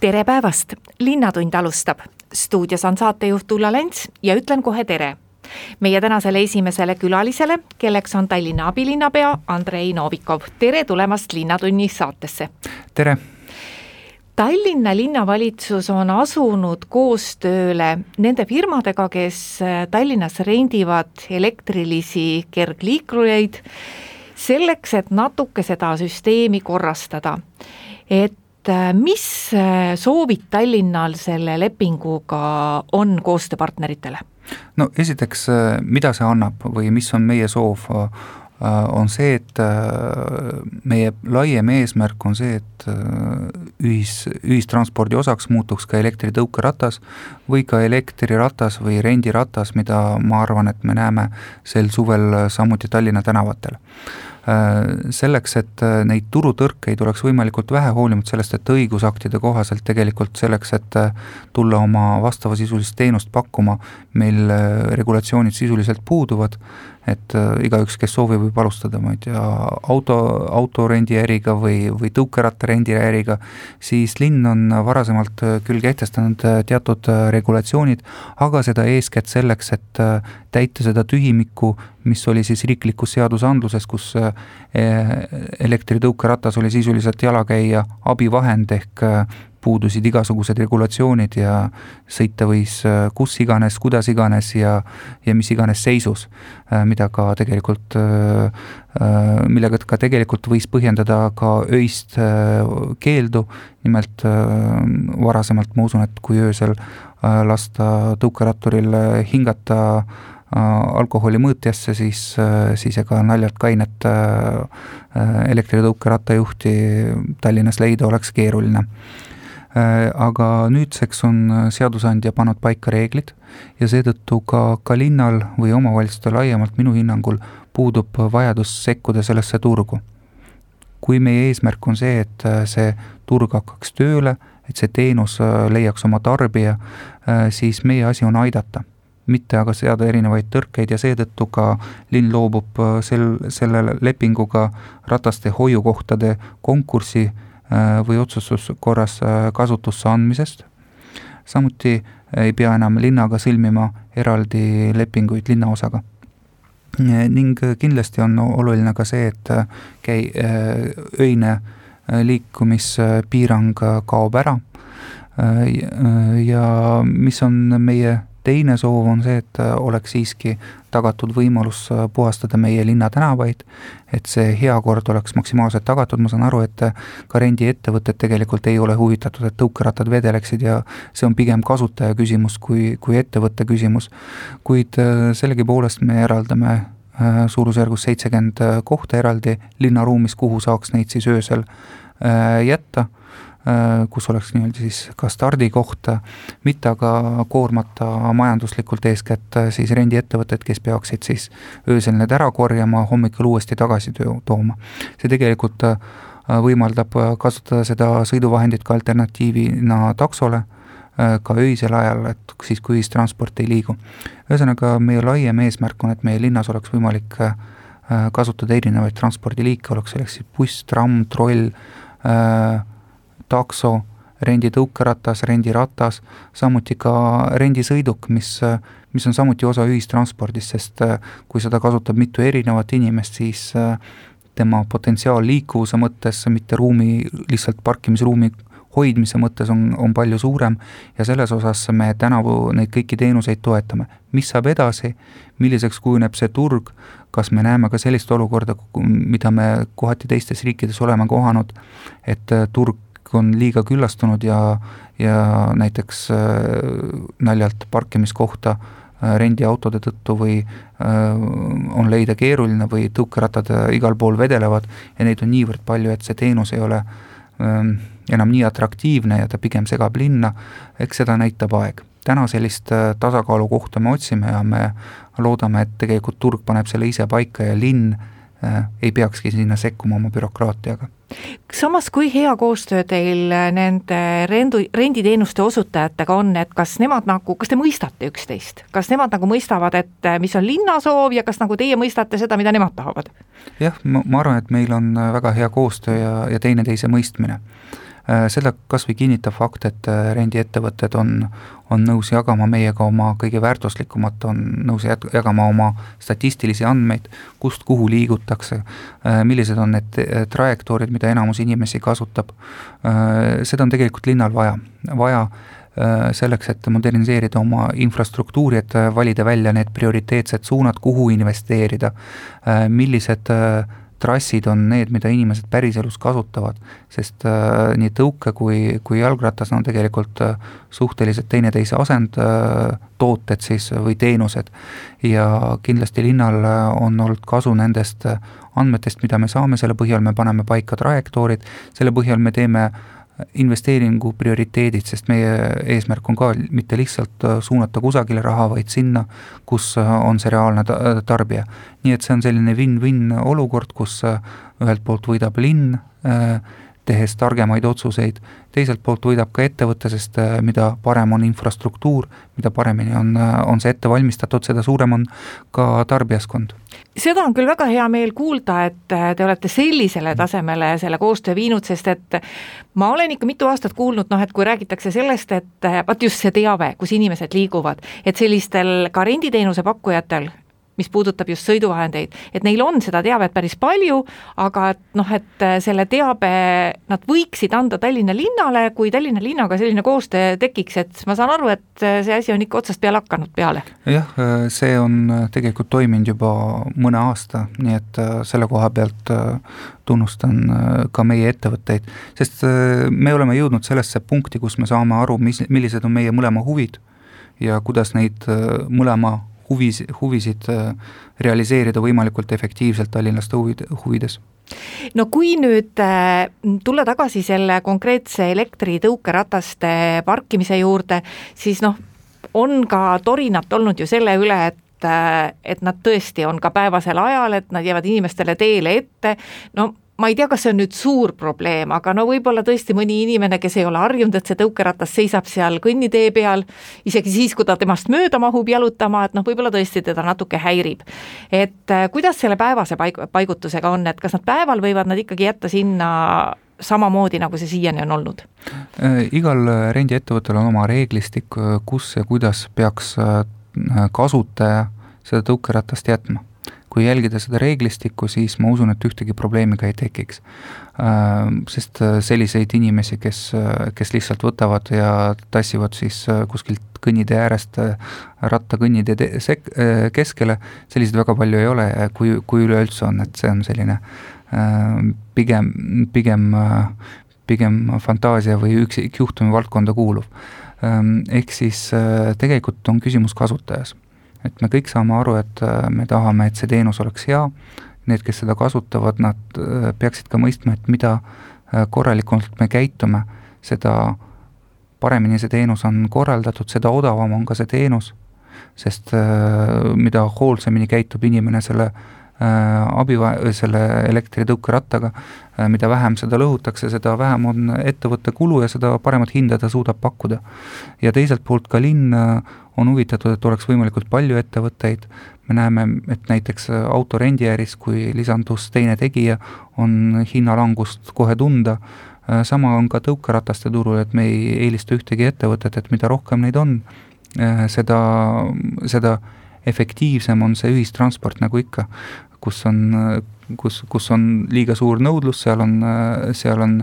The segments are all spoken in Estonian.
tere päevast, Linnatund alustab. stuudios on saatejuht Ulla Lents ja ütlen kohe tere meie tänasele esimesele külalisele, kelleks on Tallinna abilinnapea Andrei Novikov. tere tulemast Linnatunni saatesse. tere. Tallinna linnavalitsus on asunud koostööle nende firmadega, kes Tallinnas rendivad elektrilisi kergliiklureid selleks, et natuke seda süsteemi korrastada. et Äh, mis äh, soovid Tallinnal selle lepinguga on koostööpartneritele? no esiteks, äh, mida see annab või mis on meie soov, on see, et meie laiem eesmärk on see, et ühis, ühistranspordi osaks muutuks ka elektritõukeratas või ka elektriratas või rendiratas, mida ma arvan, et me näeme sel suvel samuti Tallinna tänavatel Äh, selleks, et äh, neid turutõrkeid oleks võimalikult vähe, hoolimata sellest, et õigusaktide kohaselt tegelikult selleks, et äh, tulla oma vastavasisulist teenust pakkuma, meil regulatsioonid sisuliselt puuduvad et äh, igaüks, kes soovib, võib alustada, ma ei tea, auto, autorendiäriga või, või tõukerattarendiäriga, siis linn on varasemalt äh, küll kehtestanud äh, teatud regulatsioonid, aga seda eeskätt selleks, et täita seda tühimikku, mis oli siis riiklikus seadusandluses, kus elektritõukeratas oli sisuliselt jalakäija abivahend ehk puudusid igasugused regulatsioonid ja sõita võis äh, kus iganes, kuidas iganes ja, ja mis iganes seisus, äh, mida ka tegelikult, äh, millega ka tegelikult võis põhjendada ka öist keeldu, nimelt varasemalt ma usun, et kui öösel lasta tõukeratturil hingata alkoholi mõõtjasse, siis, siis ega naljalt kainet elektritõukerattajuhti Tallinnas leida oleks keeruline aga nüüdseks on äh, seadusandja pannud paika reeglid ja seetõttu ka, ka linnal või omavalitsustel laiemalt minu hinnangul puudub vajadus sekkuda sellesse turgu. kui meie eesmärk on see, et äh, see turg hakkaks tööle, et see teenus leiaks oma tarbija, siis meie asi on aidata mitte aga seada erinevaid tõrkeid ja seetõttu ka linn loobub sel, selle lepinguga rataste hoiukohtade konkursi Äh, või otsustuskorras äh, kasutusse andmisest. samuti ei pea enam linnaga sõlmima eraldi lepinguid linnaosaga. Äh, ning kindlasti on oluline ka see, et käi-, öine liikumispiirang kaob ära ja mis on meie teine soov on see, et äh, oleks siiski tagatud võimalus äh, puhastada meie linna tänavaid, et see hea kord oleks maksimaalselt tagatud, ma saan aru, et äh, ka rendiettevõtted tegelikult ei ole huvitatud, et tõukerattad vedeleksid ja see on pigem kasutaja küsimus kui, kui ettevõtte küsimus. kuid sellegipoolest me eraldame suurusjärgus seitsekümmend kohta eraldi linnaruumis, kuhu saaks neid siis öösel jätta kus oleks nii-öelda siis ka stardikoht, mitte aga koormata majanduslikult eeskätt äh, siis rendiettevõtted, kes peaksid siis öösel need ära korjama, hommikul uuesti tagasi tooma. see tegelikult äh, võimaldab kasutada seda sõiduvahendit ka alternatiivina taksole, ka öisel ajal, et siis, kui ühistransport ei liigu. ühesõnaga, meie laiem eesmärk on, et meie linnas oleks võimalik kasutada erinevaid transpordiliike, oleks selleks siis buss, tramm, troll, takso, renditõukeratas, rendiratas, samuti ka rendisõiduk, mis, mis on samuti osa ühistranspordist, sest äh, kui seda kasutab mitu erinevat inimest, siis äh, tema potentsiaal liikuvuse mõttes, mitte ruumi, lihtsalt parkimisruumi hoidmise mõttes on, on palju suurem ja selles osas me tänavu neid kõiki teenuseid toetame. mis saab edasi, milliseks kujuneb see turg, kas me näeme ka sellist olukorda, mida me kohati teistes riikides oleme kohanud, et äh, turg on liiga küllastunud ja, ja näiteks äh, naljalt parkimiskohta äh, rendiautode tõttu või äh, on leida keeruline või tõukerattad igal pool vedelevad ja neid on niivõrd palju, et see teenus ei ole ähm, enam nii atraktiivne ja ta pigem segab linna, eks seda näitab aeg. täna sellist tasakaalukohta me otsime ja me loodame, et tegelikult turg paneb selle ise paika ja linn ei peakski sinna sekkuma oma bürokraatiaga samas, kui hea koostöö teil nende rendu, renditeenuste osutajatega on, et kas nemad nagu, kas te mõistate üksteist, kas nemad nagu mõistavad, et mis on linna soov ja kas nagu teie mõistate seda, mida nemad tahavad? jah, ma, arvan, et meil on väga hea koostöö ja, ja teineteise mõistmine Äh, seda kas või kinnitab fakt, et äh, rendiettevõtted on, on nõus jagama meiega oma kõige väärtuslikumat, on nõus jagama oma statistilisi andmeid, kust kuhu liigutakse, äh, millised on need trajektoorid, mida enamus inimesi kasutab, seda on tegelikult linnal vaja, vaja selleks, et moderniseerida oma infrastruktuuri, et valida välja need prioriteetsed suunad, kuhu investeerida, millised trassid on need, mida inimesed päriselus kasutavad, sest äh, nii tõuke kui, kui jalgratas on tegelikult äh, suhteliselt teineteise asendtooted äh, siis või teenused. ja kindlasti linnal äh, on olnud kasu nendest äh, andmetest, mida me saame, selle põhjal me paneme paika trajektoorid, selle põhjal me teeme äh, investeeringu prioriteedid, sest meie eesmärk on ka mitte lihtsalt äh, suunata kusagile raha, vaid sinna, kus äh, on see reaalne ta-, tarbija. nii et see on selline win-win olukord, kus äh, ühelt poolt võidab linn, tehes targemaid otsuseid, teiselt poolt võidab ka ettevõte, sest mida parem on infrastruktuur, mida paremini on, on see ette valmistatud, seda suurem on ka tarbijaskond. Seda on küll väga hea meel kuulda, et te olete sellisele tasemele selle koostöö viinud, sest et ma olen ikka mitu aastat kuulnud, noh et kui räägitakse sellest, et vaat just see teave, kus inimesed liiguvad, et sellistel ka renditeenuse pakkujatel mis puudutab just sõiduvahendeid, et neil on seda teavet päris palju, aga et noh, et selle teabe nad võiksid anda Tallinna linnale, kui Tallinna linnaga selline koostöö tekiks, et ma saan aru, et see asi on ikka otsast peale hakanud peale. jah, see on tegelikult toiminud juba mõne aasta, nii et selle koha pealt tunnustan ka meie ettevõtteid, sest me oleme jõudnud sellesse punkti, kus me saame aru, mis, millised on meie mõlema huvid ja kuidas neid mõlema huvis, huvisid äh, realiseerida võimalikult efektiivselt tallinlaste huvid, huvides. No kui nüüd äh, tulla tagasi selle konkreetse elektritõukerataste parkimise juurde, siis noh, on ka torinat olnud ju selle üle, et äh, et nad tõesti on ka päevasel ajal, et nad jäävad inimestele teele ette, no ma ei tea, kas see on nüüd suur probleem, aga no võib-olla tõesti mõni inimene, kes ei ole harjunud, et see tõukeratas seisab seal kõnnitee peal, isegi siis, kui ta temast mööda mahub jalutama, et noh, võib-olla tõesti teda natuke häirib. et äh, kuidas selle päevase paig-, paigutusega on, et kas nad päeval võivad nad ikkagi jätta sinna samamoodi, nagu see siiani on olnud? Äh, igal rendiettevõttel on oma reeglistik, kus ja kuidas peaks äh, kasutaja seda tõukeratast jätma kui jälgida seda reeglistikku, siis ma usun, et ühtegi probleemi ka ei tekiks. Äh, sest äh, selliseid inimesi, kes, äh, kes lihtsalt võtavad ja tassivad siis kuskilt kõnnitee äärest ratta kõnnitee sek-, keskele, selliseid väga palju ei ole, kui, kui üleüldse on, et see on selline pigem, pigem, pigem fantaasia või üksikjuhtumi valdkonda kuuluv. Ehk siis tegelikult on küsimus kasutajas et me kõik saame aru, et äh, me tahame, et see teenus oleks hea, need, kes seda kasutavad, nad äh, peaksid ka mõistma, et mida äh, korralikumalt me käitume, seda paremini see teenus on korraldatud, seda odavam on ka see teenus, sest mida hoolsamini käitub inimene selle abi, selle elektritõukerattaga, mida vähem seda lõhutakse, seda vähem on ettevõtte kulu ja seda paremat hinda ta suudab pakkuda. ja teiselt poolt ka linn on huvitatud, et oleks võimalikult palju ettevõtteid, me näeme, et näiteks auto rendiäris, kui lisandus teine tegija, on hinnalangust kohe tunda, sama on ka tõukerataste turul, et me ei eelista ühtegi ettevõtet, et mida rohkem neid on, seda, seda efektiivsem on see ühistransport, nagu ikka, kus on kus, kus on liiga suur nõudlus, seal on, seal on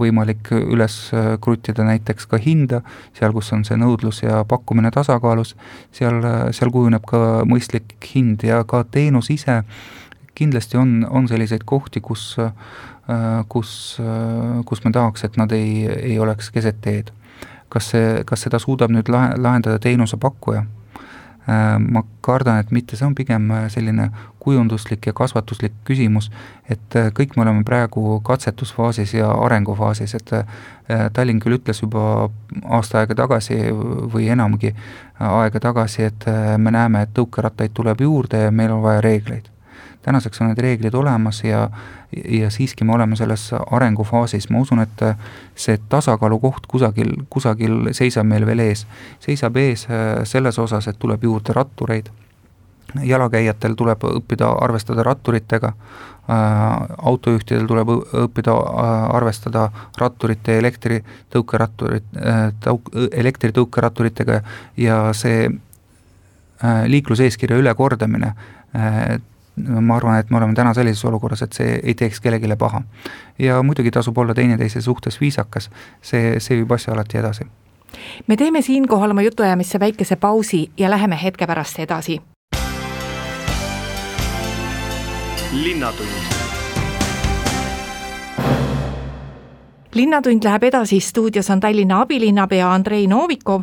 võimalik üles kruttida näiteks ka hinda, seal, kus on see nõudlus ja pakkumine tasakaalus, seal, seal kujuneb ka mõistlik hind ja ka teenus ise kindlasti on, on selliseid kohti, kus, kus, kus me tahaks, et nad ei, ei oleks keset teed. kas see, kas seda suudab nüüd lahe, lahendada teenusepakkuja? Ma kardan, et mitte, see on pigem selline kujunduslik ja kasvatuslik küsimus, et kõik me oleme praegu katsetusfaasis ja arengufaasis, et Tallinn küll ütles juba aasta aega tagasi või enamgi aega tagasi, et me näeme, et tõukerattaid tuleb juurde ja meil on vaja reegleid tänaseks on need reeglid olemas ja, ja siiski me oleme selles arengufaasis, ma usun, et see tasakaalukoht kusagil, kusagil seisab meil veel ees. seisab ees äh, selles osas, et tuleb juurde rattureid, jalakäijatel tuleb õppida arvestada ratturitega, äh, autojuhtidel tuleb õppida äh, arvestada ratturite, elektritõukeratturit, tõuk-, elektritõukeratturitega ja see liikluseeskirja ülekordamine ma arvan, et me oleme täna sellises olukorras, et see ei teeks kellelegi paha. ja muidugi tasub olla teineteise suhtes viisakas, see, see viib asja alati edasi. me teeme siinkohal oma jutuajamisse väikese pausi ja läheme hetke pärast edasi. linnatund linnatund läheb edasi, stuudios on Tallinna abilinnapea Andrei Novikov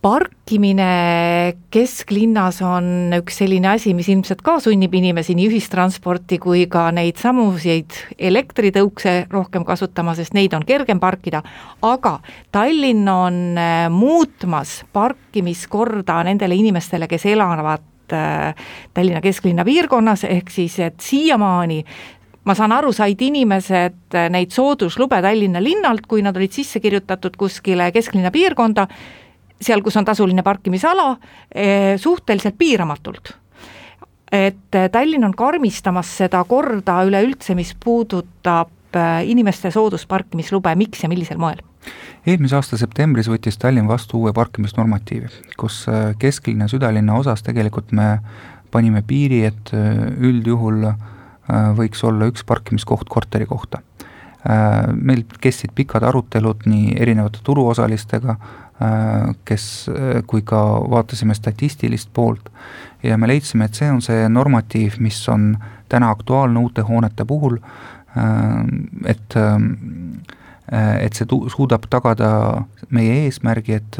parkimine kesklinnas on üks selline asi, mis ilmselt ka sunnib inimesi nii ühistransporti kui ka neid samuseid elektritõukse rohkem kasutama, sest neid on kergem parkida, aga Tallinn on äh, muutmas parkimiskorda nendele inimestele, kes elavad äh, Tallinna kesklinna piirkonnas, ehk siis et siiamaani ma saan aru, said inimesed äh, neid sooduslube Tallinna linnalt, kui nad olid sisse kirjutatud kuskile kesklinna piirkonda seal, kus on tasuline parkimisala, eh, suhteliselt piiramatult. et eh, Tallinn on karmistamas seda korda üleüldse, mis puudutab eh, inimeste soodusparkimislube, miks ja millisel moel? eelmise aasta septembris võttis Tallinn vastu uue parkimisnormatiivi, kus kesklinna, südalinna osas tegelikult me panime piiri, et üldjuhul võiks olla üks parkimiskoht korteri kohta. meil kestsid pikad arutelud nii erinevate turuosalistega, kes, äh, kui ka vaatasime statistilist poolt ja me leidsime, et see on see normatiiv, mis on täna aktuaalne uute hoonete puhul, äh, et et see tu-, suudab tagada meie eesmärgi, et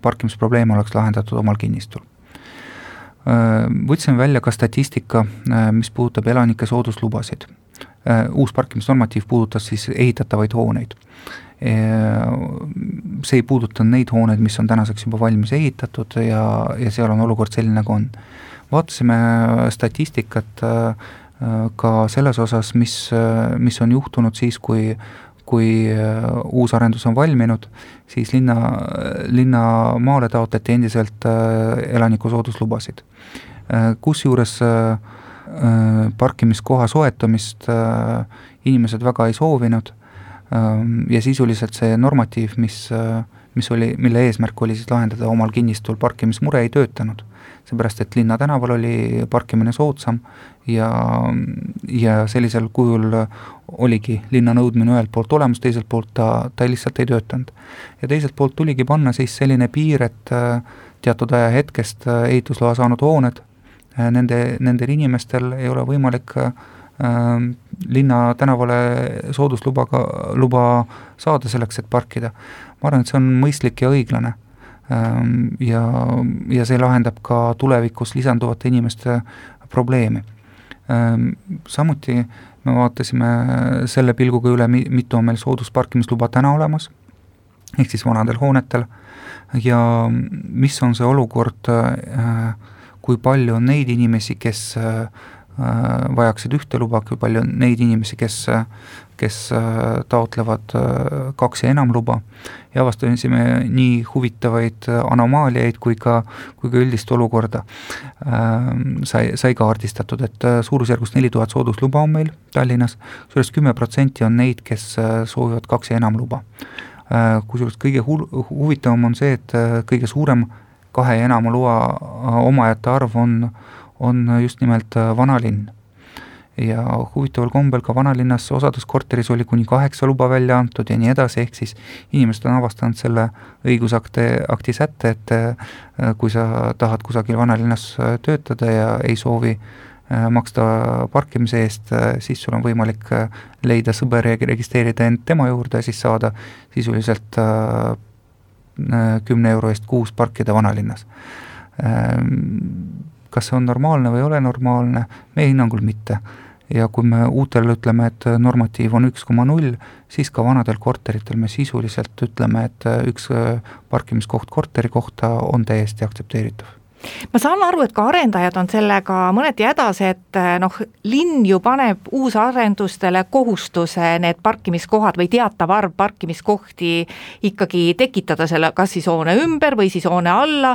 parkimisprobleem oleks lahendatud omal kinnistul. Võtsime välja ka statistika, mis puudutab elanike sooduslubasid. uus parkimisnormatiiv puudutas siis ehitatavaid hooneid see ei puuduta neid hooneid, mis on tänaseks juba valmis ehitatud ja, ja seal on olukord selline, nagu on. vaatasime statistikat äh, ka selles osas, mis, mis on juhtunud siis, kui kui äh, uus arendus on valminud, siis linna, linna maale taotleti endiselt äh, elaniku sooduslubasid. kusjuures parkimiskoha soetamist inimesed väga ei soovinud ja sisuliselt see normatiiv, mis, äh, mis oli, mille eesmärk oli siis lahendada omal kinnistul parkimismure, ei töötanud. seepärast, et linna tänaval oli parkimine soodsam ja, ja sellisel kujul oligi linna nõudmine ühelt poolt olemas, teiselt poolt ta, ta lihtsalt ei töötanud. ja teiselt poolt tuligi panna siis selline piir, et äh, teatud ajahetkest äh, ehitusloa saanud hooned, nende, nendel inimestel ei ole võimalik äh, Ähm, linna tänavale sooduslubaga, luba saada selleks, et parkida. ma arvan, et see on mõistlik ja õiglane. Ähm, ja, ja see lahendab ka tulevikus lisanduvate inimeste probleemi. Ähm, samuti me vaatasime selle pilguga üle, mitu on meil soodusparkimisluba täna olemas, ehk siis vanadel hoonetel, ja mis on see olukord, äh, kui palju on neid inimesi, kes Äh, vajaksid ühte luba, kui palju on neid inimesi, kes, kes äh, taotlevad äh, kaks ja enam luba. Ja avastasime nii huvitavaid anomaaliaid kui ka, kui ka üldist olukorda. Sai, sai kaardistatud, et suurusjärgus neli tuhat soodusluba on meil Tallinnas, sellest kümme protsenti on neid, kes soovivad kaks ja enam luba. kusjuures kõige hu-, huvitavam on see, et kõige suurem kahe ja enama loa omajate arv on on just nimelt äh, vanalinn. ja huvitaval kombel ka vanalinnas osades korteris oli kuni kaheksa luba välja antud ja nii edasi, ehk siis inimesed on avastanud selle õigusakte, akti sätte, et äh, kui sa tahad kusagil vanalinnas äh, töötada ja ei soovi maksta parkimise eest, siis sul on võimalik leida sõber ja registreerida end tema juurde, siis saada sisuliselt kümne euro eest kuus parkida vanalinnas kas see on normaalne või ei ole normaalne, meie hinnangul mitte. Ja kui me uutele ütleme, et normatiiv on üks koma null, siis ka vanadel korteritel me sisuliselt ütleme, et üks parkimiskoht korteri kohta on täiesti aktsepteeritav. Ma saan aru, et ka arendajad on sellega mõneti hädas, et noh, linn ju paneb uusarendustele kohustuse need parkimiskohad või teatav arv parkimiskohti ikkagi tekitada selle, kas siis hoone ümber või siis hoone alla,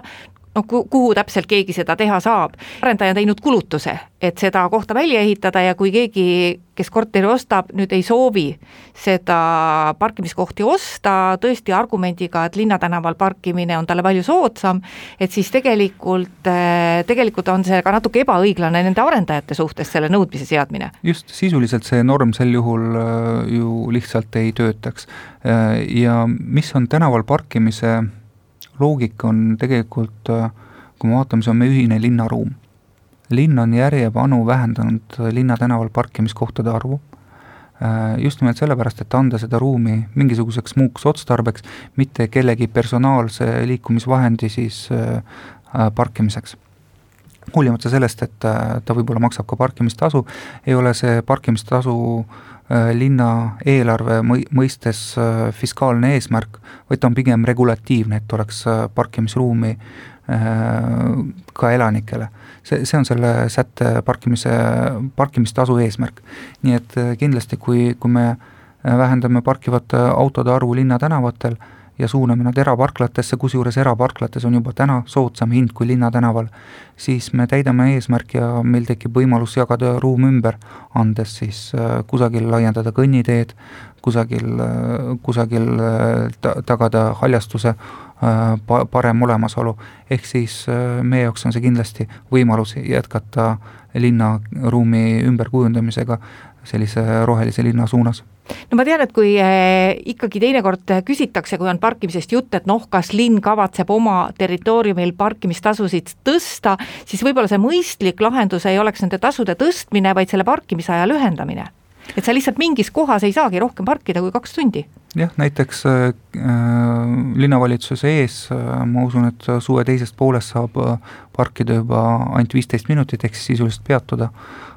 noh, kuhu täpselt keegi seda teha saab. arendaja on teinud kulutuse, et seda kohta välja ehitada ja kui keegi, kes korteri ostab, nüüd ei soovi seda parkimiskohti osta, tõesti argumendiga, et linnatänaval parkimine on talle palju soodsam, et siis tegelikult, tegelikult on see ka natuke ebaõiglane nende arendajate suhtes, selle nõudmise seadmine. just, sisuliselt see norm sel juhul äh, ju lihtsalt ei töötaks. Äh, ja mis on tänaval parkimise loogika on tegelikult, kui me vaatame, see on meie ühine linnaruum. linn on järjepanu vähendanud linnatänaval parkimiskohtade arvu, just nimelt sellepärast, et anda seda ruumi mingisuguseks muuks otstarbeks, mitte kellegi personaalse liikumisvahendi siis äh, parkimiseks hoolimata sellest, et äh, ta võib-olla maksab ka parkimistasu, ei ole see parkimistasu äh, linna eelarve mõistes äh, fiskaalne eesmärk, vaid ta on pigem regulatiivne, et oleks parkimisruumi ka elanikele. see, see on selle sätte parkimise, parkimistasu eesmärk. nii et kindlasti, kui, kui me vähendame parkivate autode arvu linnatänavatel, ja suuname nad eraparklatesse, kusjuures eraparklates on juba täna soodsam hind kui linnatänaval, siis me täidame eesmärki ja meil tekib võimalus jagada ruum ümber, andes siis äh, kusagil laiendada kõnniteed, kusagil, äh, kusagil äh, ta-, tagada haljastuse pa-, parem olemasolu, ehk siis meie jaoks on see kindlasti võimalus jätkata linnaruumi ümberkujundamisega sellise rohelise linna suunas no ma tean, et kui eh, ikkagi teinekord küsitakse, kui on parkimisest jutt, et noh, kas linn kavatseb oma territooriumil parkimistasusid tõsta, siis võib-olla see mõistlik lahendus ei oleks nende tasude tõstmine, vaid selle parkimisaja lühendamine. et sa lihtsalt mingis kohas ei saagi rohkem parkida kui kaks tundi. jah, näiteks äh, linnavalitsuse ees äh, ma usun, et suve teisest poolest saab äh, parkida juba ainult viisteist minutit, ehk siis sisuliselt peatuda Äh,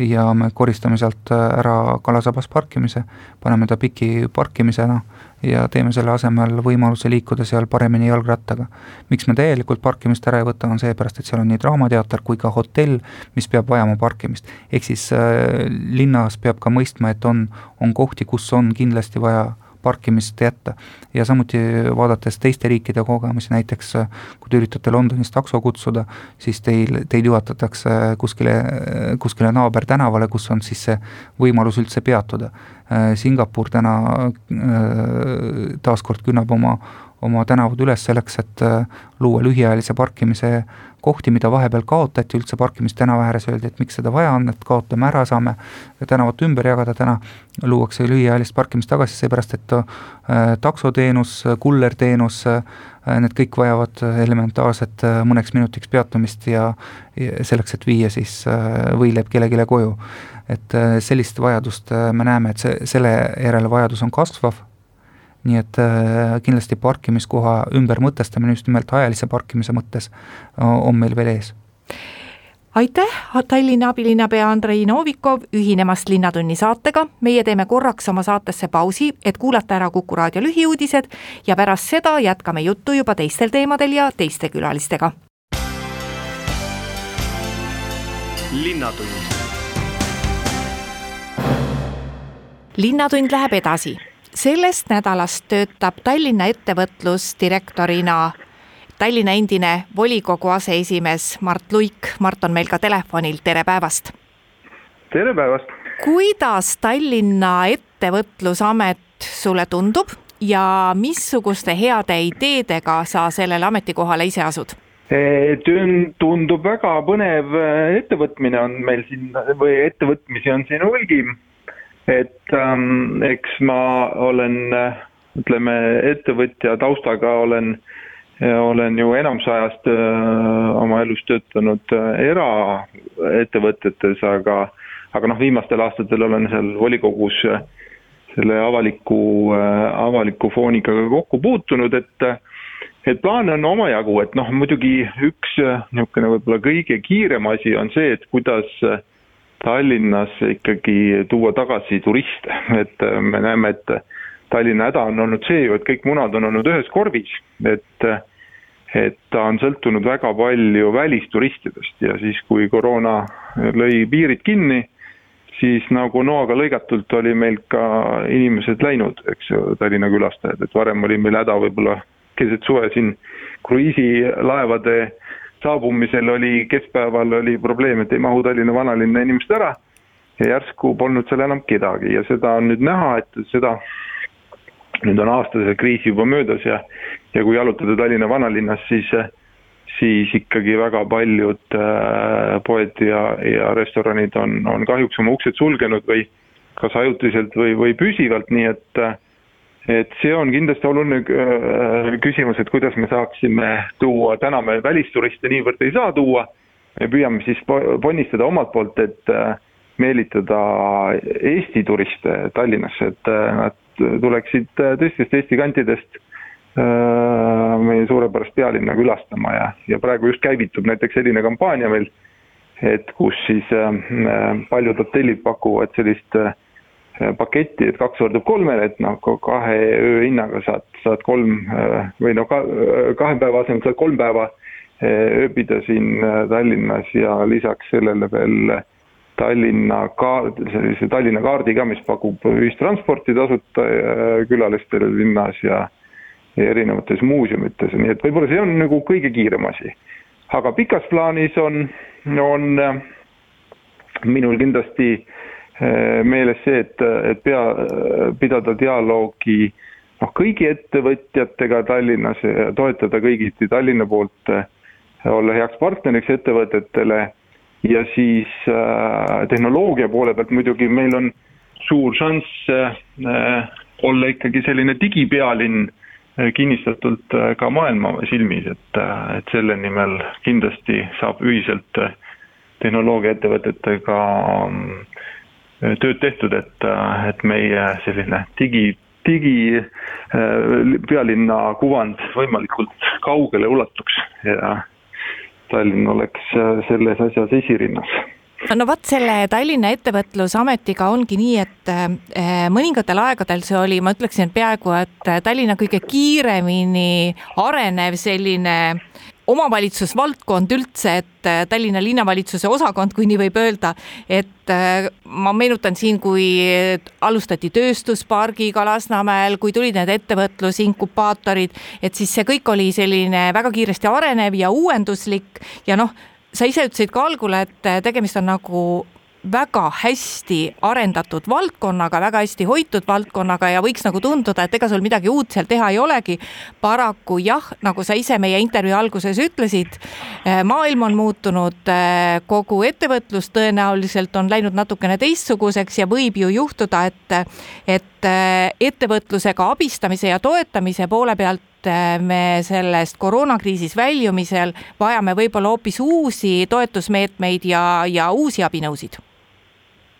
ja me koristame sealt äh, ära kalasabas parkimise, paneme ta piki parkimisena ja teeme selle asemel võimaluse liikuda seal paremini jalgrattaga. miks me täielikult parkimist ära ei võta, on seepärast, et seal on nii Draamateater kui ka hotell, mis peab vajama parkimist. ehk siis äh, linnas peab ka mõistma, et on, on kohti, kus on kindlasti vaja parkimist jätta. ja samuti vaadates teiste riikide kogemusi, näiteks kui te üritate Londonis takso kutsuda, siis teil, teid juhatatakse kuskile, kuskile naabertänavale, kus on siis see võimalus üldse peatuda. Singapur täna äh, taaskord künnab oma, oma tänavad üles selleks, et äh, luua lühiajalise parkimise kohti, mida vahepeal kaotati üldse parkimist tänava ääres, öeldi, et miks seda vaja on, et kaotame ära, saame tänavat ümber jagada, täna luuakse lühiajalist parkimist tagasi, seepärast et äh, taksoteenus, kullerteenus äh,, need kõik vajavad elementaarset mõneks minutiks peatumist ja, selleks, et viia siis võileib kellelegi koju. et sellist vajadust me näeme, et see, selle järele vajadus on kasvav nii et äh, kindlasti parkimiskoha ümbermõtestamine just nimelt ajalise parkimise mõttes on meil veel ees. Aitäh, Tallinna abilinnapea Andrei Novikov ühinemast Linnatunni saatega, meie teeme korraks oma saatesse pausi, et kuulata ära Kuku raadio lühiuudised ja pärast seda jätkame juttu juba teistel teemadel ja teiste külalistega. linnatund. Linnatund läheb edasi sellest nädalast töötab Tallinna ettevõtlusdirektorina Tallinna endine volikogu aseesimees Mart Luik. Mart on meil ka telefonil, tere päevast! tere päevast! kuidas Tallinna Ettevõtlusamet sulle tundub ja missuguste heade ideedega sa sellele ametikohale ise asud? tundub väga põnev ettevõtmine on meil siin või ettevõtmisi on siin hulgi et ähm, eks ma olen, ütleme, ettevõtja taustaga olen, olen ju enamus ajast äh, oma elus töötanud äh, eraettevõtetes, aga, aga noh, viimastel aastatel olen seal volikogus äh, selle avaliku äh,, avaliku fooniga kokku puutunud, et et plaane on omajagu, et noh, muidugi üks niisugune võib-olla kõige kiirem asi on see, et kuidas Tallinnas ikkagi tuua tagasi turiste, et me näeme, et Tallinna häda on olnud see ju, et kõik munad on olnud ühes korvis, et et ta on sõltunud väga palju välisturistidest. Ja siis, kui koroona lõi piirid kinni, siis nagu noaga lõigatult oli meil ka inimesed läinud, eks ju, Tallinna külastajad, et varem oli meil häda võib-olla keset suve siin kruiisilaevade saabumisel oli, keskpäeval oli probleem, et ei mahu Tallinna vanalinna inimesed ära ja järsku polnud seal enam kedagi. Ja seda on nüüd näha, et seda nüüd on aasta see kriis juba möödas ja, ja kui jalutada Tallinna vanalinnas, siis, siis ikkagi väga paljud äh, poed ja, ja restoranid on, on kahjuks oma uksed sulgenud või kas ajutiselt või, või püsivalt, nii et et see on kindlasti oluline äh, küsimus, et kuidas me saaksime tuua, täna me välisturiste niivõrd ei saa tuua, me püüame siis ponnistada omalt poolt, et äh, meelitada Eesti turiste Tallinnasse, et äh, nad tuleksid äh, teistest Eesti kantidest äh, meie suurepärast pealinna külastama ja, ja praegu just käivitub näiteks selline kampaania meil, et kus siis paljud hotellid pakuvad sellist paketti, et kaks võrdub kolmele, et noh, kahe öö hinnaga saad, saad kolm või no ka, kahe päeva asemel saad kolm päeva ööbida siin Tallinnas ja lisaks sellele veel Tallinna kaard, sellise Tallinna kaardi ka, mis pakub ühistransporti tasuta äh, külalistele linnas ja ja erinevates muuseumites, nii et võib-olla see on nagu kõige kiirem asi. aga pikas plaanis on, on äh, minul kindlasti äh, meeles see, et, et pea, pidada dialoogi noh, kõigi ettevõtjatega Tallinnas toetada kõigiti Tallinna poolt, olla heaks partneriks ettevõtetele. Ja siis äh, tehnoloogia poole pealt muidugi meil on suur šanss äh, olla ikkagi selline digipealinn äh, kinnistatult äh, ka maailma silmis, et, äh, et selle nimel kindlasti saab ühiselt äh, tehnoloogiaettevõtetega äh, tööd tehtud, et, äh, et meie selline digi, digi äh, pealinna kuvand võimalikult kaugele ulatuks ja Tallinn oleks äh, selles asjas esirinnas. No vot, selle Tallinna Ettevõtlusametiga ongi nii, et äh, mõningatel aegadel see oli, ma ütleksin peaaegu, et Tallinna kõige kiiremini arenev selline omavalitsusvaldkond üldse, et äh, Tallinna linnavalitsuse osakond, kui nii võib öelda, et äh, ma meenutan siin, kui alustati tööstuspargiga Lasnamäel, kui tulid need ettevõtlusinkubaatorid, et siis see kõik oli selline väga kiiresti arenev ja uuenduslik ja noh, sa ise ütlesid ka algul, et tegemist on nagu väga hästi arendatud valdkonnaga, väga hästi hoitud valdkonnaga ja võiks nagu tunduda, et ega sul midagi uut seal teha ei olegi. paraku jah, nagu sa ise meie intervjuu alguses ütlesid, eh, maailm on muutunud, eh, kogu ettevõtlus tõenäoliselt on läinud natukene teistsuguseks ja võib ju juhtuda, et, et eh, ettevõtlusega abistamise ja toetamise poole pealt me sellest koroonakriisis väljumisel vajame võib-olla hoopis uusi toetusmeetmeid ja, ja uusi abinõusid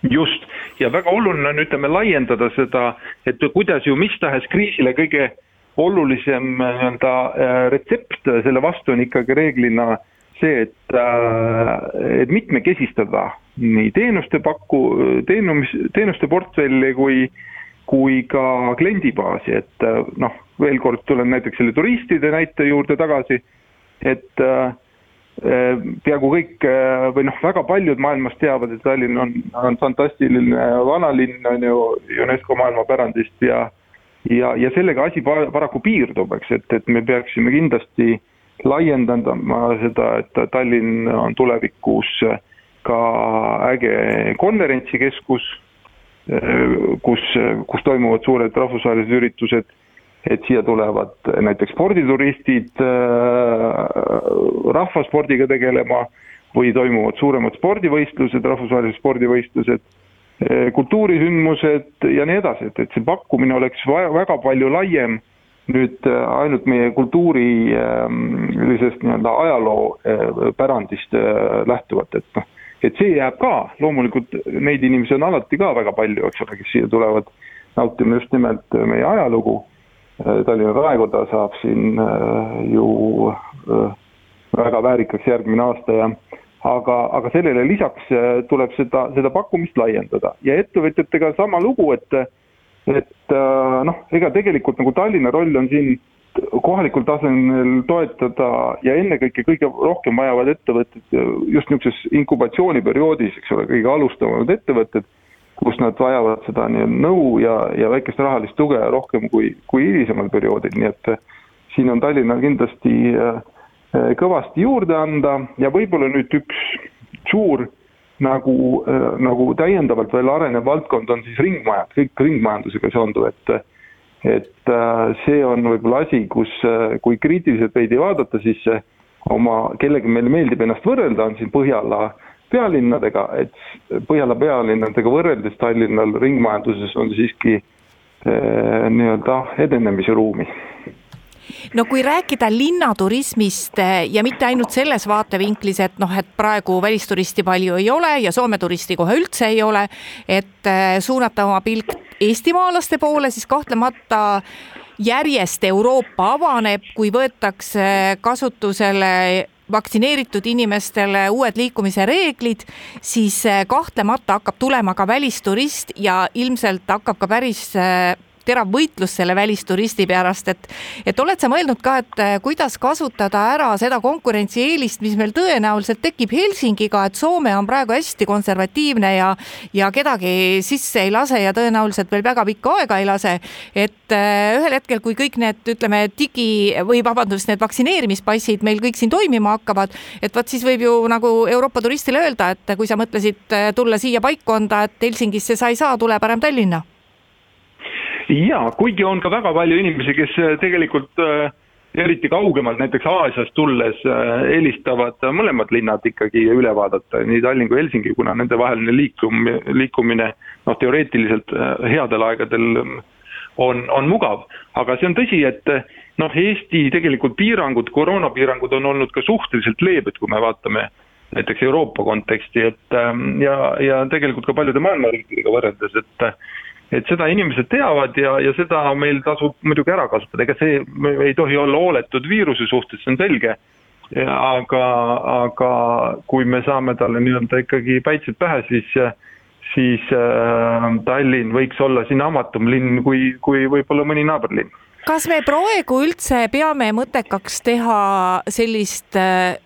just, ja väga oluline on, ütleme, laiendada seda, et kuidas ju mis tahes kriisile kõige olulisem nii-öelda äh, retsept selle vastu on ikkagi reeglina see, et, äh, et mitmekesistada nii teenuste paku, teenumis, teenuste portfelli kui, kui ka kliendibaasi, et äh, noh, veel kord tulen näiteks selle turistide näite juurde tagasi, et äh, peaaegu kõik äh, või noh, väga paljud maailmas teavad, et Tallinn on, on fantastiline vanalinn, on ju, UNESCO maailmapärandist ja ja, ja sellega asi paraku piirdub, eks, et, et me peaksime kindlasti laiendama seda, et Tallinn on tulevikus ka äge konverentsikeskus, äh, kus, kus toimuvad suured rahvusvahelised üritused et siia tulevad näiteks spordituristid äh, rahvaspordiga tegelema või toimuvad suuremad spordivõistlused, rahvusvahelised spordivõistlused, äh, kultuurisündmused ja nii edasi, et, et see pakkumine oleks vaja, väga palju laiem nüüd äh, ainult meie kultuurilisest nii-öelda ajaloopärandist lähtuvalt, et noh, et see jääb ka, loomulikult neid inimesi on alati ka väga palju, eks ole, kes siia tulevad. Nautima just nimelt meie ajalugu Tallinna raekoda saab siin ju väga väärikaks järgmine aasta ja aga, aga sellele lisaks tuleb seda, seda pakkumist laiendada. Ja ettevõtjatega sama lugu, et et noh, ega tegelikult nagu Tallinna roll on siin kohalikul tasemel toetada ja ennekõike kõige rohkem vajavad ettevõtted just niisuguses inkubatsiooniperioodis, eks ole, kõige alustavamad ettevõtted, kus nad vajavad seda nii-öelda nõu ja, ja väikest rahalist tuge rohkem kui, kui hilisemal perioodil, nii et siin on Tallinnal kindlasti äh, kõvasti juurde anda ja võib-olla nüüd üks suur nagu, äh, nagu täiendavalt veel arenev valdkond on siis ringmajad, kõik ringmajandusega seonduv, et et äh, see on võib-olla asi, kus, äh, kui kriitiliselt veidi vaadata, siis oma, kellega meile meeldib ennast võrrelda, on siin Põhjala pealinnadega, et Põhjala pealinnadega võrreldes Tallinnal ringmajanduses on siiski eh, nii-öelda edenemise ruumi. No kui rääkida linnaturismist eh, ja mitte ainult selles vaatevinklis, et noh, et praegu välisturisti palju ei ole ja Soome turisti kohe üldse ei ole, et eh, suunata oma pilk eestimaalaste poole, siis kahtlemata järjest Euroopa avaneb, kui võetakse kasutusele vaktsineeritud inimestele uued liikumise reeglid, siis eh, kahtlemata hakkab tulema ka välisturist ja ilmselt hakkab ka päris terav võitlus selle välisturisti pärast, et et oled sa mõelnud ka, et eh, kuidas kasutada ära seda konkurentsieelist, mis meil tõenäoliselt tekib Helsingiga, et Soome on praegu hästi konservatiivne ja ja kedagi sisse ei lase ja tõenäoliselt veel väga pikka aega ei lase, et eh, ühel hetkel, kui kõik need, ütleme, digi või vabandust, need vaktsineerimispassid meil kõik siin toimima hakkavad, et vot siis võib ju nagu Euroopa turistile öelda, et kui sa mõtlesid eh, tulla siia paikkonda, et Helsingisse sa ei saa, tule parem Tallinna jaa, kuigi on ka väga palju inimesi, kes äh, tegelikult äh, eriti kaugemalt, näiteks Aasiast tulles äh, eelistavad mõlemad linnad ikkagi üle vaadata, nii Tallinn kui Helsingi, kuna nendevaheline liikum, liikumine noh, teoreetiliselt headel aegadel on, on mugav. aga see on tõsi, et noh, Eesti tegelikult piirangud, koroonapiirangud on olnud ka suhteliselt leebed, kui me vaatame näiteks Euroopa konteksti, et ähm, ja, ja tegelikult ka paljude maailma riikidega võrreldes, et et seda inimesed teavad ja, ja seda meil tasub muidugi ära kasutada, ega see ei tohi olla hooletud viiruse suhtes, see on selge. aga, aga kui me saame talle nii-öelda ikkagi päitsed pähe, siis, siis äh, Tallinn võiks olla siin avatum linn kui, kui võib-olla mõni naaberlinn. kas me praegu üldse peame mõttekaks teha sellist äh,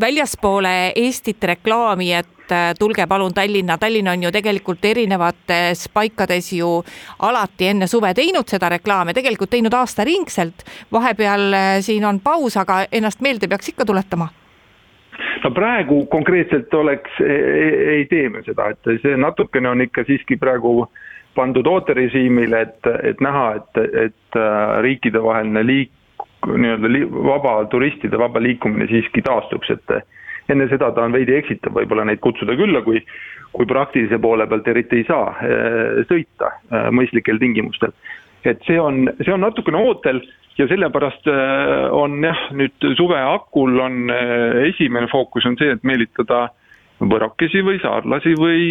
väljaspoole Eestit reklaami, et et äh, tulge palun Tallinna, Tallinn on ju tegelikult erinevates paikades ju alati enne suve teinud seda reklaami, tegelikult teinud aastaringselt. vahepeal äh, siin on paus, aga ennast meelde peaks ikka tuletama no praegu konkreetselt oleks, e, e, ei tee me seda, et see natukene on ikka siiski praegu pandud ooterežiimile, et, et näha, et, et äh, riikidevaheline liik-, nii-öelda li, vaba turistide vaba liikumine siiski taastuks, et enne seda ta on veidi eksitav võib-olla neid kutsuda külla, kui kui praktilise poole pealt eriti ei saa äh, sõita äh, mõistlikel tingimustel. et see on, see on natukene ootel ja sellepärast äh, on jah, nüüd suve hakul on esimene fookus on see, et meelitada võrokesi või saarlasi või,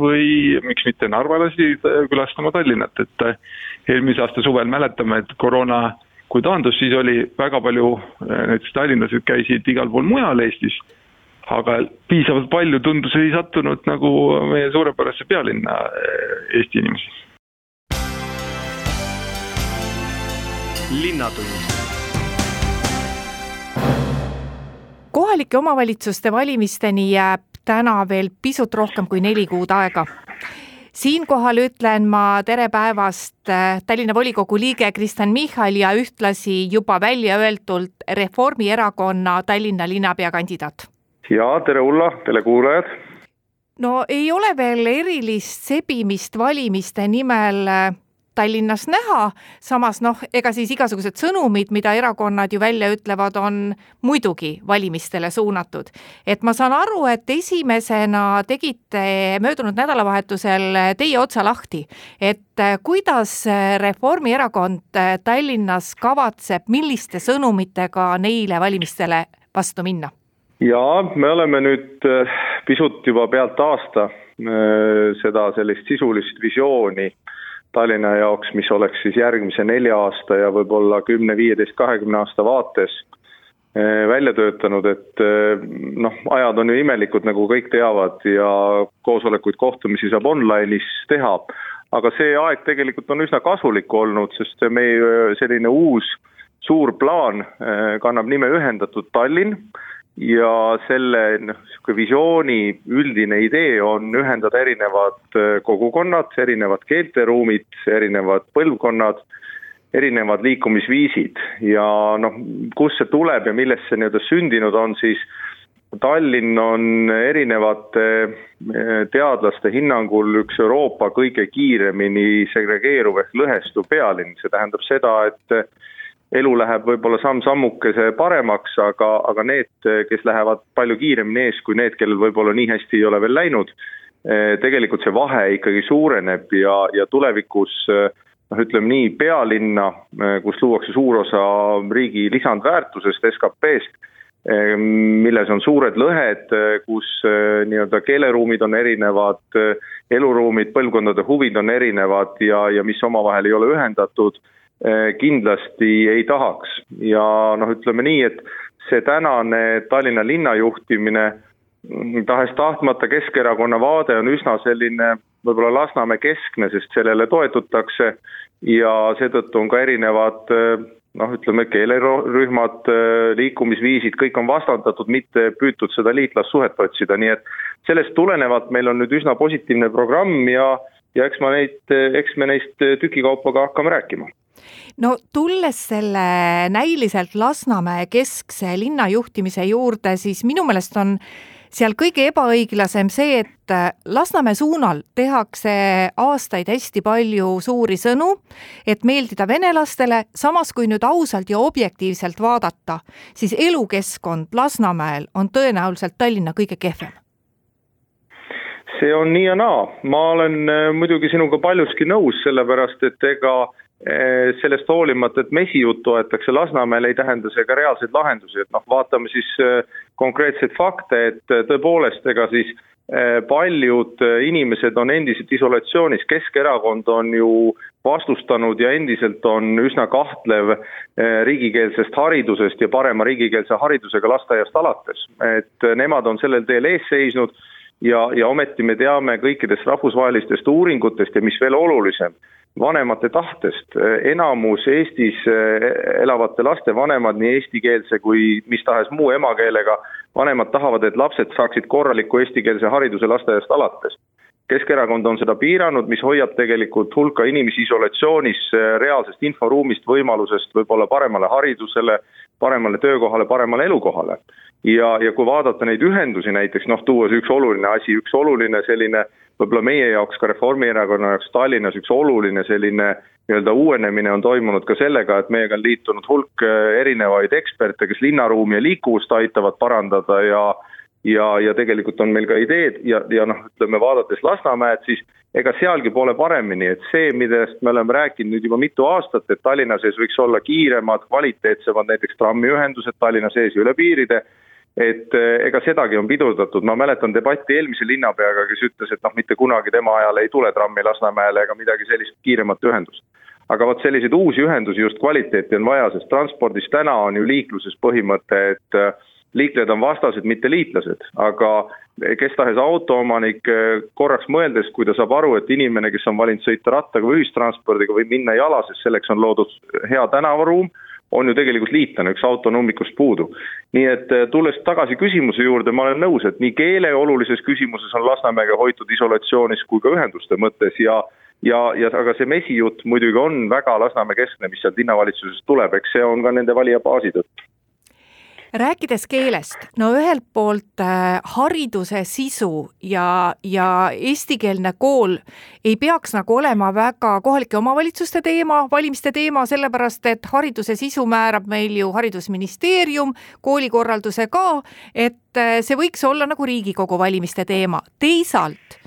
või miks mitte narvalasi külastama Tallinnat, et eelmise aasta suvel mäletame, et koroona kui taandus, siis oli väga palju, näiteks tallinlased käisid igal pool mujal Eestis aga piisavalt palju tundus ei sattunud nagu meie suurepärasse pealinna eh, Eesti inimesi. linnatund kohalike omavalitsuste valimisteni jääb täna veel pisut rohkem kui neli kuud aega. siinkohal ütlen ma tere päevast eh, Tallinna volikogu liige Kristen Michal ja ühtlasi juba välja öeldult Reformierakonna Tallinna linnapea kandidaat ja tere, Ulla, telekuulajad! no ei ole veel erilist sebimist valimiste nimel äh, Tallinnas näha, samas noh, ega siis igasugused sõnumid, mida erakonnad ju välja ütlevad, on muidugi valimistele suunatud. et ma saan aru, et esimesena tegite möödunud nädalavahetusel teie otsa lahti, et äh, kuidas Reformierakond äh, Tallinnas kavatseb, milliste sõnumitega neile valimistele vastu minna? Jaa, me oleme nüüd äh, pisut juba pealt aasta äh, seda sellist sisulist visiooni Tallinna jaoks, mis oleks siis järgmise nelja aasta ja võib-olla kümne, viieteist, kahekümne aasta vaates välja töötanud, et noh, ajad on ju imelikud, nagu kõik teavad ja koosolekuid, kohtumisi saab online'is teha. aga see aeg tegelikult on üsna kasulik olnud, sest meie selline uus suur plaan kannab nime Ühendatud Tallinn ja selle noh, niisugune visiooni üldine idee on ühendada erinevad äh, kogukonnad, erinevad keelteruumid, erinevad põlvkonnad, erinevad liikumisviisid. Ja noh, kust see tuleb ja millest see nii-öelda sündinud on, siis Tallinn on erinevate äh, teadlaste hinnangul üks Euroopa kõige kiiremini segregeeruv ehk lõhestuv pealinn, see tähendab seda, et elu läheb võib-olla samm-sammukese paremaks, aga, aga need, kes lähevad palju kiiremini ees kui need, kellel võib-olla nii hästi ei ole veel läinud, eh, tegelikult see vahe ikkagi suureneb ja, ja tulevikus eh, noh, ütleme nii, pealinna, eh, kus luuakse suur osa riigi lisandväärtusest, SKP-st, milles on suured lõhed, kus nii-öelda keeleruumid on erinevad, eluruumid, põlvkondade huvid on erinevad ja, ja mis omavahel ei ole ühendatud kindlasti ei tahaks. Ja noh, ütleme nii, et see tänane Tallinna linna juhtimine, tahes-tahtmata Keskerakonna vaade on üsna selline võib-olla Lasnamäe keskne, sest sellele toetutakse ja seetõttu on ka erinevad eh, noh, ütleme keelerühmad, eh, liikumisviisid, kõik on vastandatud, mitte püütud seda liitlassuhet otsida, nii et sellest tulenevalt meil on nüüd üsna positiivne programm ja ja eks ma neid, eks me neist tükikaupa ka hakkame rääkima no tulles selle näiliselt Lasnamäe keskse linnajuhtimise juurde, siis minu meelest on seal kõige ebaõiglasem see, et Lasnamäe suunal tehakse aastaid hästi palju suuri sõnu, et meeldida venelastele, samas kui nüüd ausalt ja objektiivselt vaadata, siis elukeskkond Lasnamäel on tõenäoliselt Tallinna kõige kehvem. See on nii ja naa, ma olen äh, muidugi sinuga paljuski nõus, sellepärast et ega sellest hoolimata, et mesijuttu aetakse Lasnamäel, ei tähenda see ka reaalseid lahendusi, et noh, vaatame siis eh, konkreetseid fakte, et eh, tõepoolest, ega siis paljud inimesed on endiselt isolatsioonis, Keskerakond on ju vastustanud ja endiselt on üsna kahtlev riigikeelsest haridusest ja parema riigikeelse haridusega lasteaiast alates. et nemad on sellel teel ees seisnud ja, ja ometi me teame kõikidest rahvusvahelistest uuringutest ja mis veel olulisem, vanemate tahtest. enamus Eestis eh, elavate laste vanemad, nii eestikeelse kui mis tahes muu emakeelega vanemad tahavad, et lapsed saaksid korraliku eestikeelse hariduse lasteaiast alates. Keskerakond on seda piiranud, mis hoiab tegelikult hulka inimesi isolatsioonis eh, reaalsest inforuumist, võimalusest võib-olla paremale haridusele, paremale töökohale, paremale elukohale. ja, ja kui vaadata neid ühendusi näiteks, noh, tuues üks oluline asi, üks oluline selline võib-olla meie jaoks, ka Reformierakonna jaoks Tallinnas üks oluline selline nii-öelda uuenemine on toimunud ka sellega, et meiega on liitunud hulk äh, erinevaid eksperte, kes linnaruumi ja liikuvust aitavad parandada ja ja, ja tegelikult on meil ka ideed ja, ja noh, ütleme vaadates Lasnamäed, siis ega sealgi pole paremini, et see, millest me oleme rääkinud nüüd juba mitu aastat, et Tallinna sees võiks olla kiiremad, kvaliteetsemad näiteks trammiühendused Tallinna sees ja üle piiride et eh, ega sedagi on pidurdatud, ma mäletan debatti eelmise linnapeaga, kes ütles, et noh, mitte kunagi tema ajal ei tule trammi Lasnamäele ega midagi sellist kiiremat ühendust. aga vot selliseid uusi ühendusi, just kvaliteeti on vaja, sest transpordis täna on ju liikluses põhimõte, et eh, liiklejad on vastased, mitte liitlased, aga kes tahes autoomanik eh, korraks mõeldes, kui ta saab aru, et inimene, kes on valinud sõita rattaga või ühistranspordiga, võib minna jala, sest selleks on loodud hea tänavaruum on ju tegelikult liitlane, üks auto on ummikust puudu. nii et eh, tulles tagasi küsimuse juurde, ma olen nõus, et nii keele olulises küsimuses on Lasnamäega hoitud isolatsioonis kui ka ühenduste mõttes ja ja, ja aga see mesijutt muidugi on väga Lasnamäe keskne, mis sealt linnavalitsusest tuleb, eks see on ka nende valijabaasi tõttu rääkides keelest, no ühelt poolt äh, hariduse sisu ja, ja eestikeelne kool ei peaks nagu olema väga kohalike omavalitsuste teema, valimiste teema, sellepärast et hariduse sisu määrab meil ju Haridusministeerium koolikorralduse ka, et äh, see võiks olla nagu Riigikogu valimiste teema. teisalt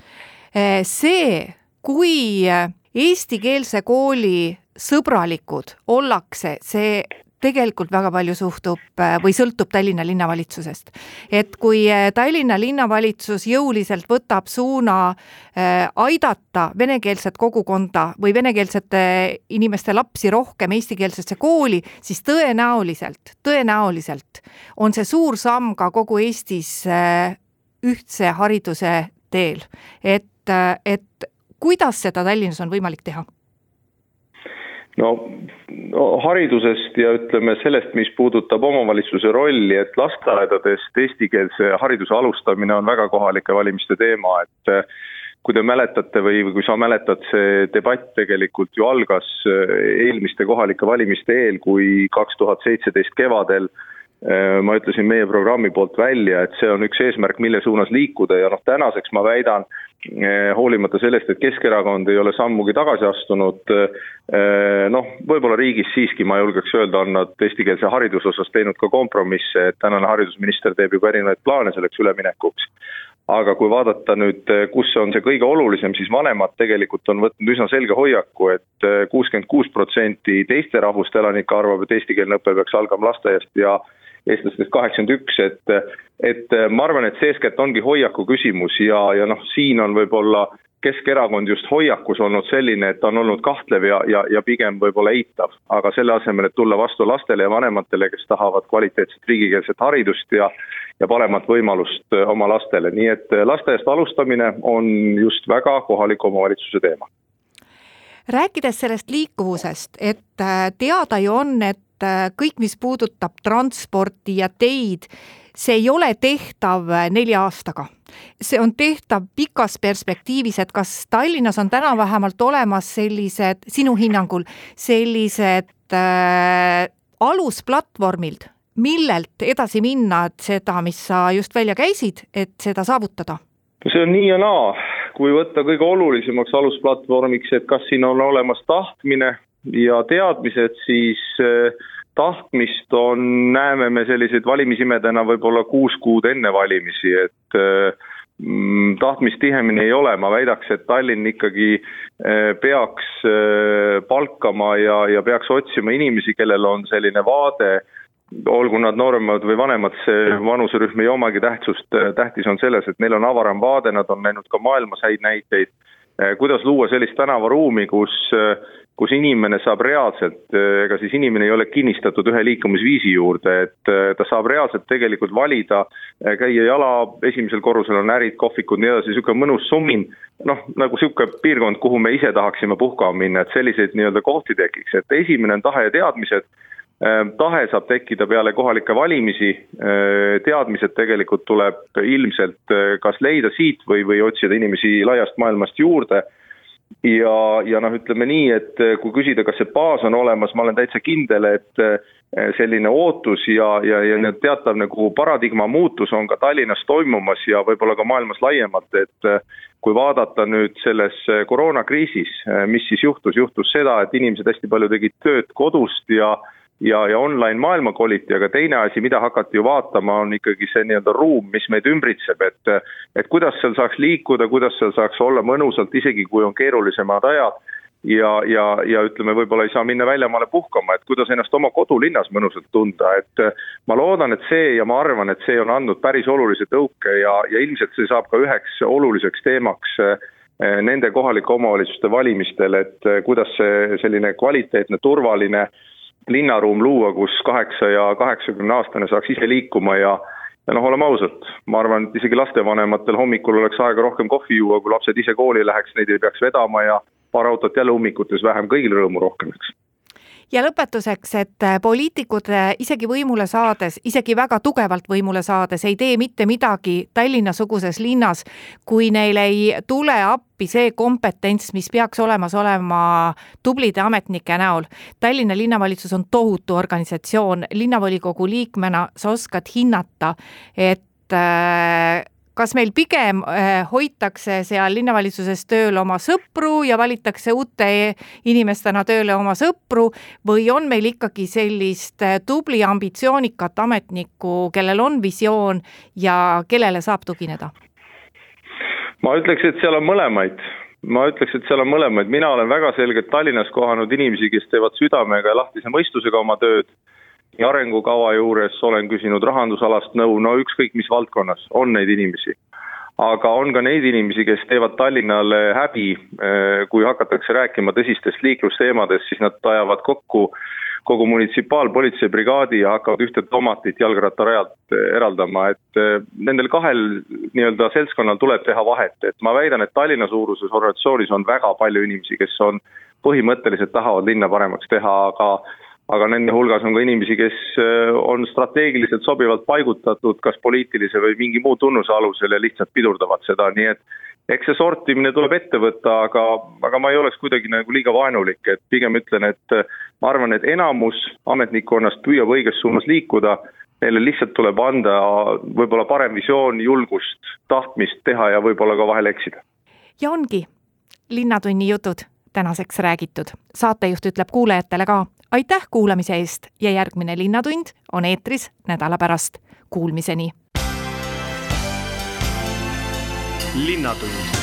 äh, see, kui eestikeelse kooli sõbralikud ollakse, see tegelikult väga palju suhtub äh, või sõltub Tallinna linnavalitsusest. et kui äh, Tallinna linnavalitsus jõuliselt võtab suuna äh, aidata venekeelset kogukonda või venekeelsete inimeste lapsi rohkem eestikeelsesse kooli, siis tõenäoliselt, tõenäoliselt on see suur samm ka kogu Eestis ühtse hariduse teel. et, et kuidas seda Tallinnas on võimalik teha? No, no haridusest ja ütleme sellest, mis puudutab omavalitsuse rolli, et lasteaedadest eestikeelse hariduse alustamine on väga kohalike valimiste teema, et eh, kui te mäletate või, või kui sa mäletad, see debatt tegelikult ju algas eh, eelmiste kohalike valimiste eel, kui kaks tuhat seitseteist kevadel eh, ma ütlesin meie programmi poolt välja, et see on üks eesmärk, mille suunas liikuda ja noh, tänaseks ma väidan, hoolimata sellest, et Keskerakond ei ole sammugi tagasi astunud, eh, noh, võib-olla riigis siiski, ma julgeks öelda, on nad eestikeelse hariduse osas teinud ka kompromisse, et tänane haridusminister teeb juba erinevaid plaane selleks üleminekuks. aga kui vaadata nüüd, kus on see kõige olulisem, siis vanemad tegelikult on võtnud üsna selge hoiaku, et kuuskümmend kuus protsenti teiste rahvuste elanikke arvab, et eestikeelne õpe peaks algama lasteaiast ja eestlastest kaheksakümmend üks, et et ma arvan, et see eeskätt ongi hoiaku küsimus ja, ja noh, siin on võib-olla Keskerakond just hoiakus olnud selline, et ta on olnud kahtlev ja, ja, ja pigem võib-olla eitav, aga selle asemel, et tulla vastu lastele ja vanematele, kes tahavad kvaliteetset riigikeelset haridust ja ja paremat võimalust oma lastele, nii et lasteaiast alustamine on just väga kohaliku omavalitsuse teema. Rääkides sellest liikuvusest, et teada ju on, et Äh, kõik, mis puudutab transporti ja teid, see ei ole tehtav äh, nelja aastaga. see on tehtav pikas perspektiivis, et kas Tallinnas on täna vähemalt olemas sellised, sinu hinnangul, sellised äh, alusplatvormid, millelt edasi minna, et seda, mis sa just välja käisid, et seda saavutada? no see on nii ja naa, kui võtta kõige olulisemaks alusplatvormiks, et kas siin on olemas tahtmine ja teadmised, siis äh, tahtmist on, näeme me selliseid valimisimedena võib-olla kuus kuud enne valimisi, et mm, tahtmist tihemini ei ole, ma väidaks, et Tallinn ikkagi äh, peaks palkama ja, ja peaks otsima inimesi, kellel on selline vaade, olgu nad nooremad või vanemad, see vanuserühm ei omagi tähtsust, tähtis on selles, et neil on avaram vaade, nad on näinud ka maailmas häid näiteid, kuidas luua sellist tänavaruumi, kus äh, kus inimene saab reaalselt, ega siis inimene ei ole kinnistatud ühe liikumisviisi juurde, et äh, ta saab reaalselt tegelikult valida, äh, käia jala, esimesel korrusel on ärid, kohvikud, nii edasi, niisugune mõnus summin, noh, nagu niisugune piirkond, kuhu me ise tahaksime puhkama minna, et selliseid nii-öelda kohti tekiks, et esimene on tahe ja teadmised, äh, tahe saab tekkida peale kohalikke valimisi, teadmised tegelikult tuleb ilmselt kas leida siit või, või otsida inimesi laiast maailmast juurde ja, ja noh, ütleme nii, et eh, kui küsida, kas see baas on olemas, ma olen täitsa kindel, et eh, selline ootus ja, ja, ja teatav nagu paradigma muutus on ka Tallinnas toimumas ja võib-olla ka maailmas laiemalt, et eh, kui vaadata nüüd selles koroonakriisis, mis siis juhtus, juhtus seda, et inimesed hästi palju tegid tööd kodust ja ja, ja online maailma koliti, aga teine asi, mida hakati ju vaatama, on ikkagi see nii-öelda ruum, mis meid ümbritseb, et et kuidas seal saaks liikuda, kuidas seal saaks olla mõnusalt, isegi kui on keerulisemad ajad, ja, ja, ja ütleme, võib-olla ei saa minna väljamaale puhkama, et kuidas ennast oma kodulinnas mõnusalt tunda, et ma loodan, et see ja ma arvan, et see on andnud päris olulise tõuke ja, ja ilmselt see saab ka üheks oluliseks teemaks eh, nende kohalike omavalitsuste valimistel, et kuidas see selline kvaliteetne, turvaline äh, linnaruum luua, kus kaheksa ja kaheksakümne aastane saaks ise liikuma ja ja noh, oleme ausad, ma arvan, et isegi lastevanematel hommikul oleks aega rohkem kohvi juua, kui lapsed ise kooli läheks, neid ei peaks vedama ja paar autot jälle ummikutes vähem, kõigil rõõmu rohkem, eks ja lõpetuseks, et äh, poliitikud äh, isegi võimule saades, isegi väga tugevalt võimule saades ei tee mitte midagi Tallinna-suguses linnas, kui neil ei tule appi see kompetents, mis peaks olemas olema tublide ametnike näol. Tallinna linnavalitsus on tohutu organisatsioon, linnavolikogu liikmena sa oskad hinnata, et äh, kas meil pigem äh, hoitakse seal linnavalitsuses tööl oma sõpru ja valitakse uute inimestena tööle oma sõpru või on meil ikkagi sellist äh, tubli ambitsioonikat ametnikku, kellel on visioon ja kellele saab tugineda? ma ütleks, et seal on mõlemaid. Ma ütleks, et seal on mõlemaid, mina olen väga selgelt Tallinnas kohanud inimesi, kes teevad südamega ja lahtise mõistusega oma tööd arengukava juures, olen küsinud rahandusalast nõu, no ükskõik mis valdkonnas, on neid inimesi. aga on ka neid inimesi, kes teevad Tallinnale häbi, eh, kui hakatakse rääkima tõsistest liiklusteemadest, siis nad ajavad kokku kogu munitsipaalpolitseibrigaadi ja hakkavad ühte tomatit jalgrattarajalt eh, eraldama, et eh, nendel kahel nii-öelda seltskonnal tuleb teha vahet, et ma väidan, et Tallinna suuruses organisatsioonis on väga palju inimesi, kes on põhimõtteliselt tahavad linna paremaks teha, aga aga nende hulgas on ka inimesi, kes äh, on strateegiliselt sobivalt paigutatud kas poliitilise või mingi muu tunnuse alusel ja lihtsalt pidurdavad seda, nii et eks see sortimine tuleb ette võtta, aga, aga ma ei oleks kuidagi nagu liiga vaenulik, et pigem ütlen, et äh, ma arvan, et enamus ametnikkonnast püüab õiges suunas liikuda, neile lihtsalt tuleb anda võib-olla parem visioon, julgust, tahtmist teha ja võib-olla ka vahel eksida. ja ongi Linnatunni jutud tänaseks räägitud. saatejuht ütleb kuulajatele ka aitäh kuulamise eest ja järgmine Linnatund on eetris nädala pärast. Kuulmiseni. linnatund